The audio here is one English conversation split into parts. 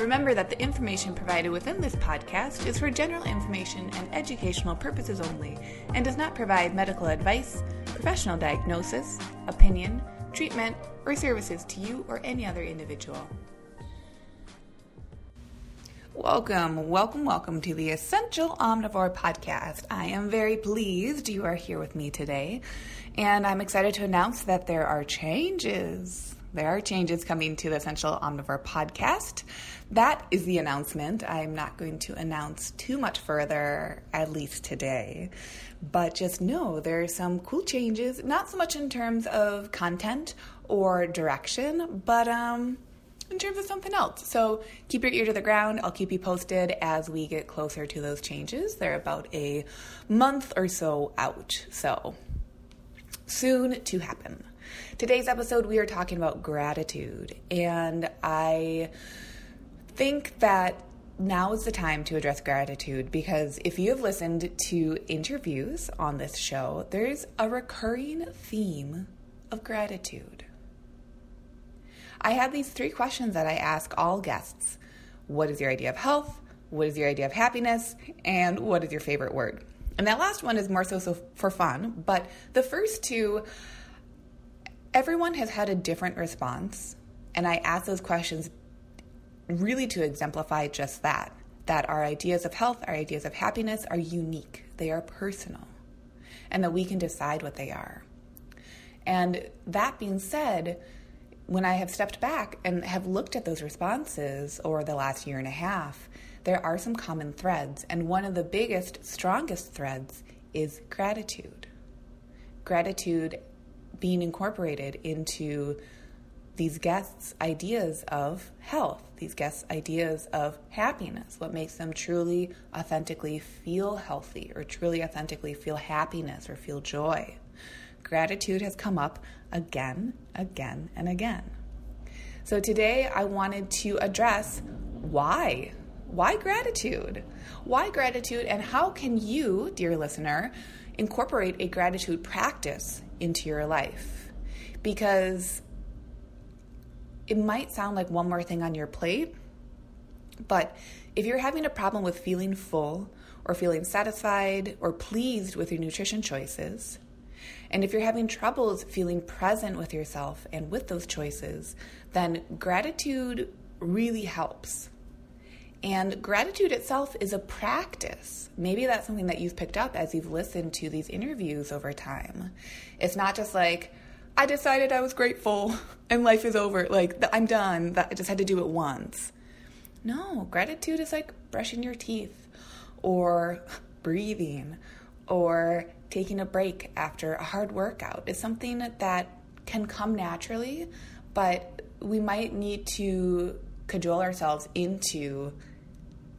Remember that the information provided within this podcast is for general information and educational purposes only and does not provide medical advice, professional diagnosis, opinion, treatment, or services to you or any other individual. Welcome, welcome, welcome to the Essential Omnivore Podcast. I am very pleased you are here with me today, and I'm excited to announce that there are changes there are changes coming to the Essential Omnivore podcast. That is the announcement. I'm not going to announce too much further, at least today. But just know there are some cool changes, not so much in terms of content or direction, but um, in terms of something else. So keep your ear to the ground. I'll keep you posted as we get closer to those changes. They're about a month or so out. So soon to happen. Today's episode, we are talking about gratitude, and I think that now is the time to address gratitude because if you have listened to interviews on this show, there's a recurring theme of gratitude. I have these three questions that I ask all guests What is your idea of health? What is your idea of happiness? And what is your favorite word? And that last one is more so, so for fun, but the first two everyone has had a different response, and I ask those questions really to exemplify just that that our ideas of health, our ideas of happiness are unique, they are personal, and that we can decide what they are. And that being said, when I have stepped back and have looked at those responses over the last year and a half, there are some common threads. And one of the biggest, strongest threads is gratitude. Gratitude being incorporated into these guests' ideas of health, these guests' ideas of happiness, what makes them truly, authentically feel healthy or truly, authentically feel happiness or feel joy. Gratitude has come up again, again, and again. So today I wanted to address why. Why gratitude? Why gratitude, and how can you, dear listener, incorporate a gratitude practice into your life because it might sound like one more thing on your plate, but if you're having a problem with feeling full or feeling satisfied or pleased with your nutrition choices, and if you're having troubles feeling present with yourself and with those choices, then gratitude really helps. And gratitude itself is a practice. Maybe that's something that you've picked up as you've listened to these interviews over time. It's not just like, I decided I was grateful and life is over. Like, I'm done. I just had to do it once. No, gratitude is like brushing your teeth or breathing or taking a break after a hard workout. It's something that can come naturally, but we might need to cajole ourselves into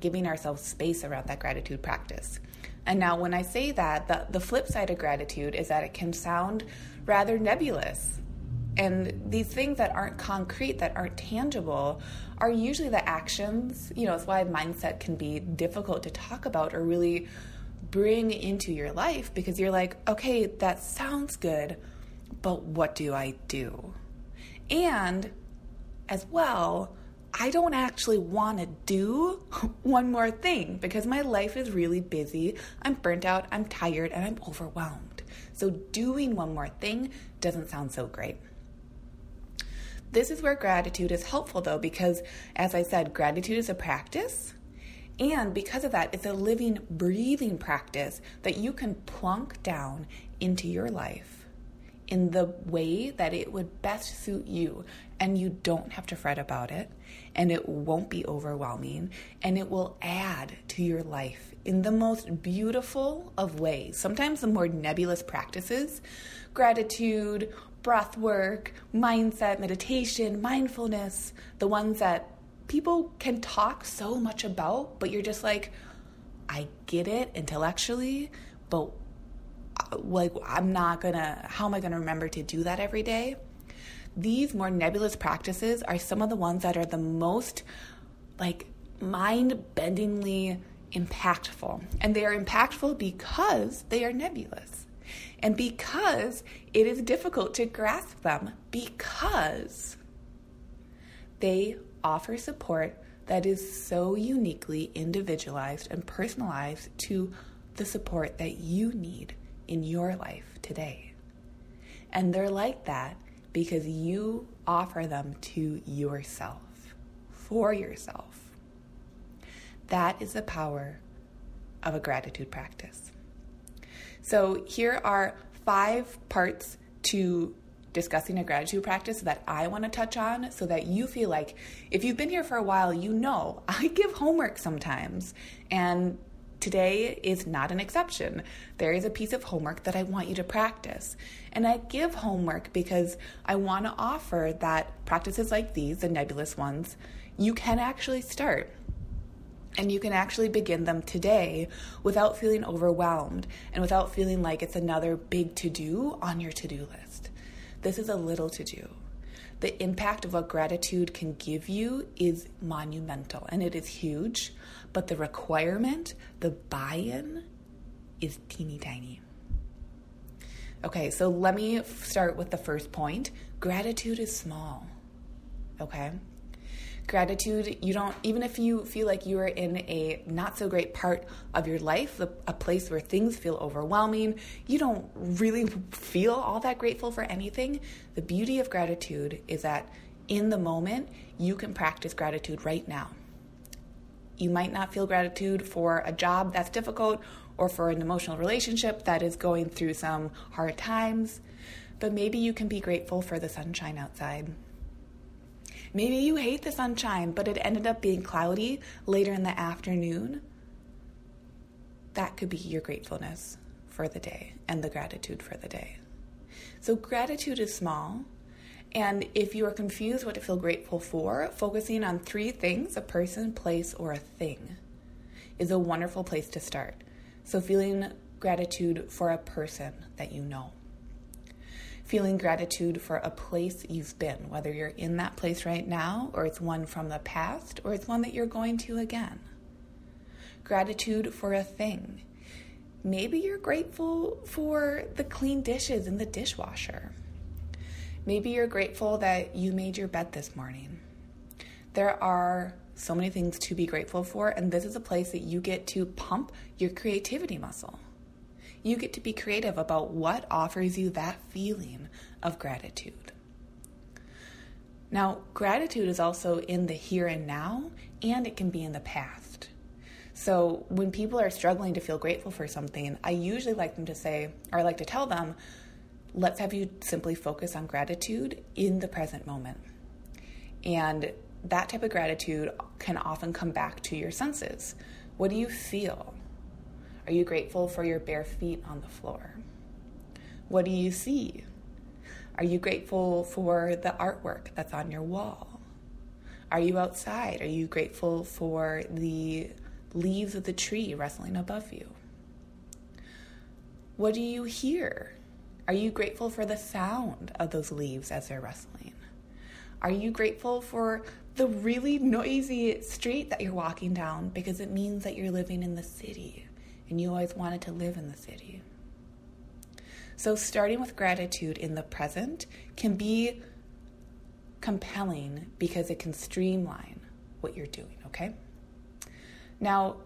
giving ourselves space around that gratitude practice. And now, when I say that, the, the flip side of gratitude is that it can sound rather nebulous. And these things that aren't concrete, that aren't tangible, are usually the actions. You know, it's why mindset can be difficult to talk about or really bring into your life because you're like, okay, that sounds good, but what do I do? And as well, I don't actually want to do one more thing because my life is really busy. I'm burnt out, I'm tired, and I'm overwhelmed. So, doing one more thing doesn't sound so great. This is where gratitude is helpful though, because as I said, gratitude is a practice. And because of that, it's a living, breathing practice that you can plunk down into your life in the way that it would best suit you. And you don't have to fret about it, and it won't be overwhelming, and it will add to your life in the most beautiful of ways. Sometimes the more nebulous practices, gratitude, breath work, mindset, meditation, mindfulness, the ones that people can talk so much about, but you're just like, I get it intellectually, but like I'm not gonna, how am I gonna remember to do that every day? These more nebulous practices are some of the ones that are the most like mind bendingly impactful. And they are impactful because they are nebulous. And because it is difficult to grasp them, because they offer support that is so uniquely individualized and personalized to the support that you need in your life today. And they're like that because you offer them to yourself, for yourself. That is the power of a gratitude practice. So, here are five parts to discussing a gratitude practice that I want to touch on so that you feel like if you've been here for a while, you know I give homework sometimes. And today is not an exception. There is a piece of homework that I want you to practice. And I give homework because I want to offer that practices like these, the nebulous ones, you can actually start. And you can actually begin them today without feeling overwhelmed and without feeling like it's another big to do on your to do list. This is a little to do. The impact of what gratitude can give you is monumental and it is huge, but the requirement, the buy in, is teeny tiny. Okay, so let me start with the first point. Gratitude is small. Okay? Gratitude, you don't, even if you feel like you are in a not so great part of your life, a, place where things feel overwhelming, you don't really feel all that grateful for anything. The beauty of gratitude is that in the moment, you can practice gratitude right now. You might not feel gratitude for a job that's difficult or for an emotional relationship that is going through some hard times, but maybe you can be grateful for the sunshine outside Maybe you hate the sunshine, but it ended up being cloudy later in the afternoon. That could be your gratefulness for the day and the gratitude for the day. So, gratitude is small. And if you are confused what to feel grateful for, focusing on three things a person, place, or a thing is a wonderful place to start. So, feeling gratitude for a person that you know feeling gratitude for a place you've been, whether you're in that place right now, or it's one from the past, or it's one that you're going to again. Gratitude for a thing. Maybe you're grateful for the clean dishes in the dishwasher. Maybe you're grateful that you made your bed this morning. There are so many things to be grateful for, and this is a place that you get to pump your creativity muscle you get to be creative about what offers you that feeling of gratitude. Now, gratitude is also in the here and now, and it can be in the past. So, when people are struggling to feel grateful for something, I usually like them to say, or I like to tell them, let's have you simply focus on gratitude in the present moment. And that type of gratitude can often come back to your senses. What do you feel? Are you grateful for your bare feet on the floor? What do you see? Are you grateful for the artwork that's on your wall? Are you outside? Are you grateful for the leaves of the tree rustling above you? What do you hear? Are you grateful for the sound of those leaves as they're rustling? Are you grateful for the really noisy street that you're walking down because it means that you're living in the city? and you always wanted to live in the city. So, starting with gratitude in the present can be compelling because it can streamline what you're doing, okay? Now,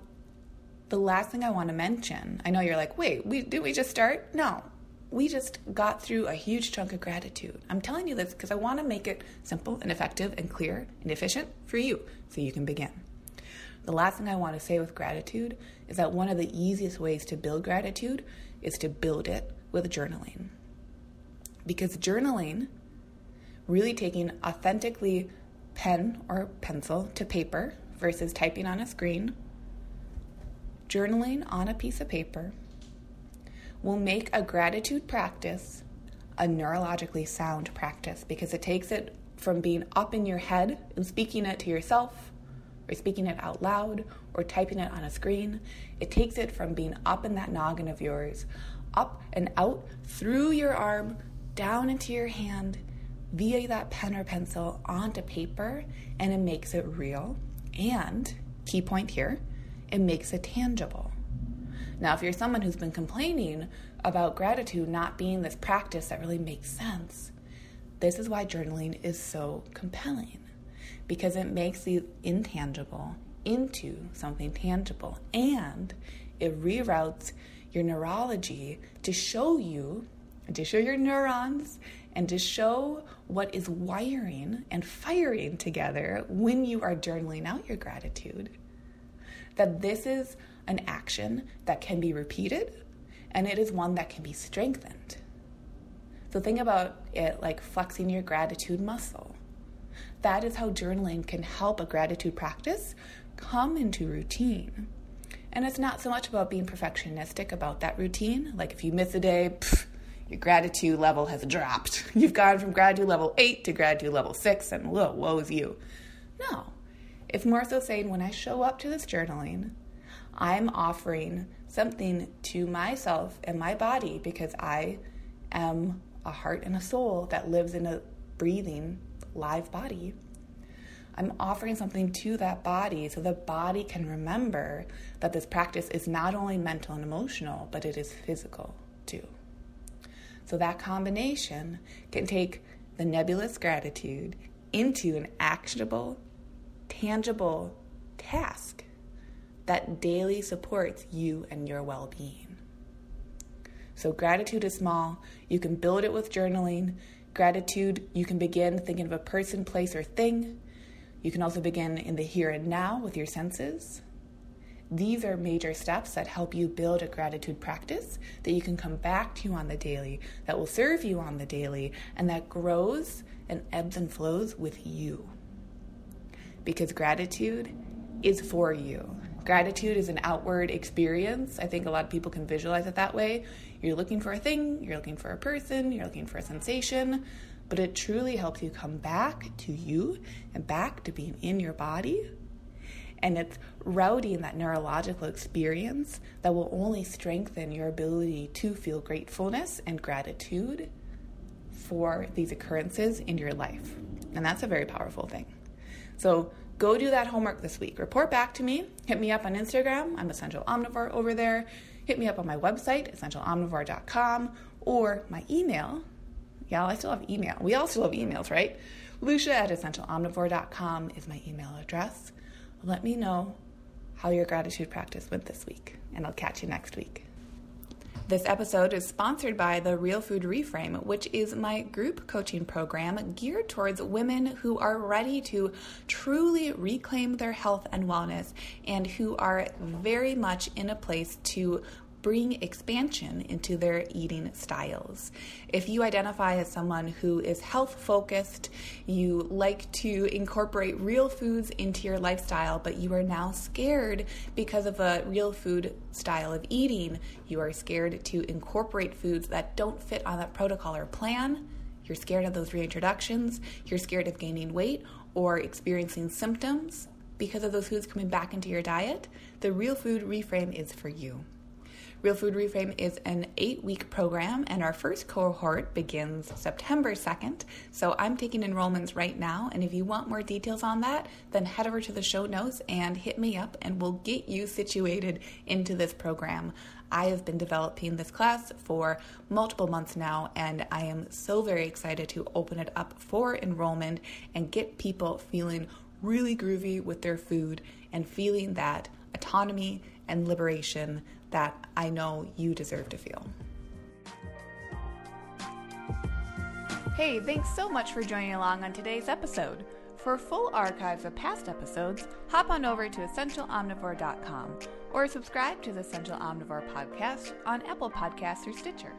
the last thing I want to mention, I know you're like, wait, we, did we just start? No, we just got through a huge chunk of gratitude. I'm telling you this because I want to make it simple and effective and clear and efficient for you so you can begin. The last thing I want to say with gratitude is that one of the easiest ways to build gratitude is to build it with journaling. Because journaling, really taking authentically pen or pencil to paper versus typing on a screen, journaling on a piece of paper will make a gratitude practice a neurologically sound practice because it takes it from being up in your head and speaking it to yourself or speaking it out loud or typing it on a screen. It takes it from being up in that noggin of yours up and out through your arm, down into your hand, via that pen or pencil onto paper, and it makes it real. And, key point here, it makes it tangible. Now, if you're someone who's been complaining about gratitude not being this practice that really makes sense, this is why journaling is so compelling because it makes the intangible into something tangible and it reroutes your neurology to show you, to show your neurons, and to show what is wiring and firing together when you are journaling out your gratitude. That this is an action that can be repeated and it is one that can be strengthened. So think about it like flexing your gratitude muscle. That is how journaling can help a gratitude practice come into routine. And it's not so much about being perfectionistic about that routine. Like if you miss a day, pff, your gratitude level has dropped. You've gone from gratitude level eight to gratitude level six, and whoa, woe's you. No. It's more so saying when I show up to this journaling, I'm offering something to myself and my body because I am a heart and a soul that lives in a breathing, live body. I'm offering something to that body so the body can remember that this practice is not only mental and emotional, but it is physical too. So that combination can take the nebulous gratitude into an actionable, tangible task that daily supports you and your well being. So, gratitude is small. You can build it with journaling. Gratitude, you can begin thinking of a person, place, or thing. You can also begin in the here and now with your senses. These are major steps that help you build a gratitude practice that you can come back to on the daily, that will serve you on the daily, and that grows and ebbs and flows with you. Because gratitude is for you. Gratitude is an outward experience. I think a lot of people can visualize it that way. You're looking for a thing, you're looking for a person, you're looking for a sensation, but it truly helps you come back to you and back to being in your body. And it's routing that neurological experience that will only strengthen your ability to feel gratefulness and gratitude for these occurrences in your life. And that's a very powerful thing. So go do that homework this week. Report back to me. Hit me up on Instagram. I'm Essential Omnivore over there. Hit me up on my website, essentialomnivore.com, or my email, Y'all, I still have email. We all still have emails, right? Lucia at essentialomnivore.com is my email address. Let me know how your gratitude practice went this week, and I'll catch you next week. This episode is sponsored by the Real Food Reframe, which is my group coaching program geared towards women who are ready to truly reclaim their health and wellness and who are very much in a place to bring expansion into their eating styles. If you identify as someone who is health focused, you like to incorporate real foods into your lifestyle, but you are now scared because of a real food style of eating, you are scared to incorporate foods that don't fit on that protocol or plan. You're scared of those reintroductions, you're scared of gaining weight or experiencing symptoms because of those foods coming back into your diet, the Real Food Reframe is for you. Real Food Reframe is an eight week program, and our first cohort begins September 2nd. So I'm taking enrollments right now. And if you want more details on that, then head over to the show notes and hit me up, and we'll get you situated into this program. I have been developing this class for multiple months now, and I am so very excited to open it up for enrollment and get people feeling really groovy with their food and feeling that autonomy and liberation that I know you deserve to feel. Hey, thanks so much for joining along on today's episode. For full archives of past episodes, hop on over to essentialomnivore.com or subscribe to the Essential Omnivore podcast on Apple Podcasts or Stitcher.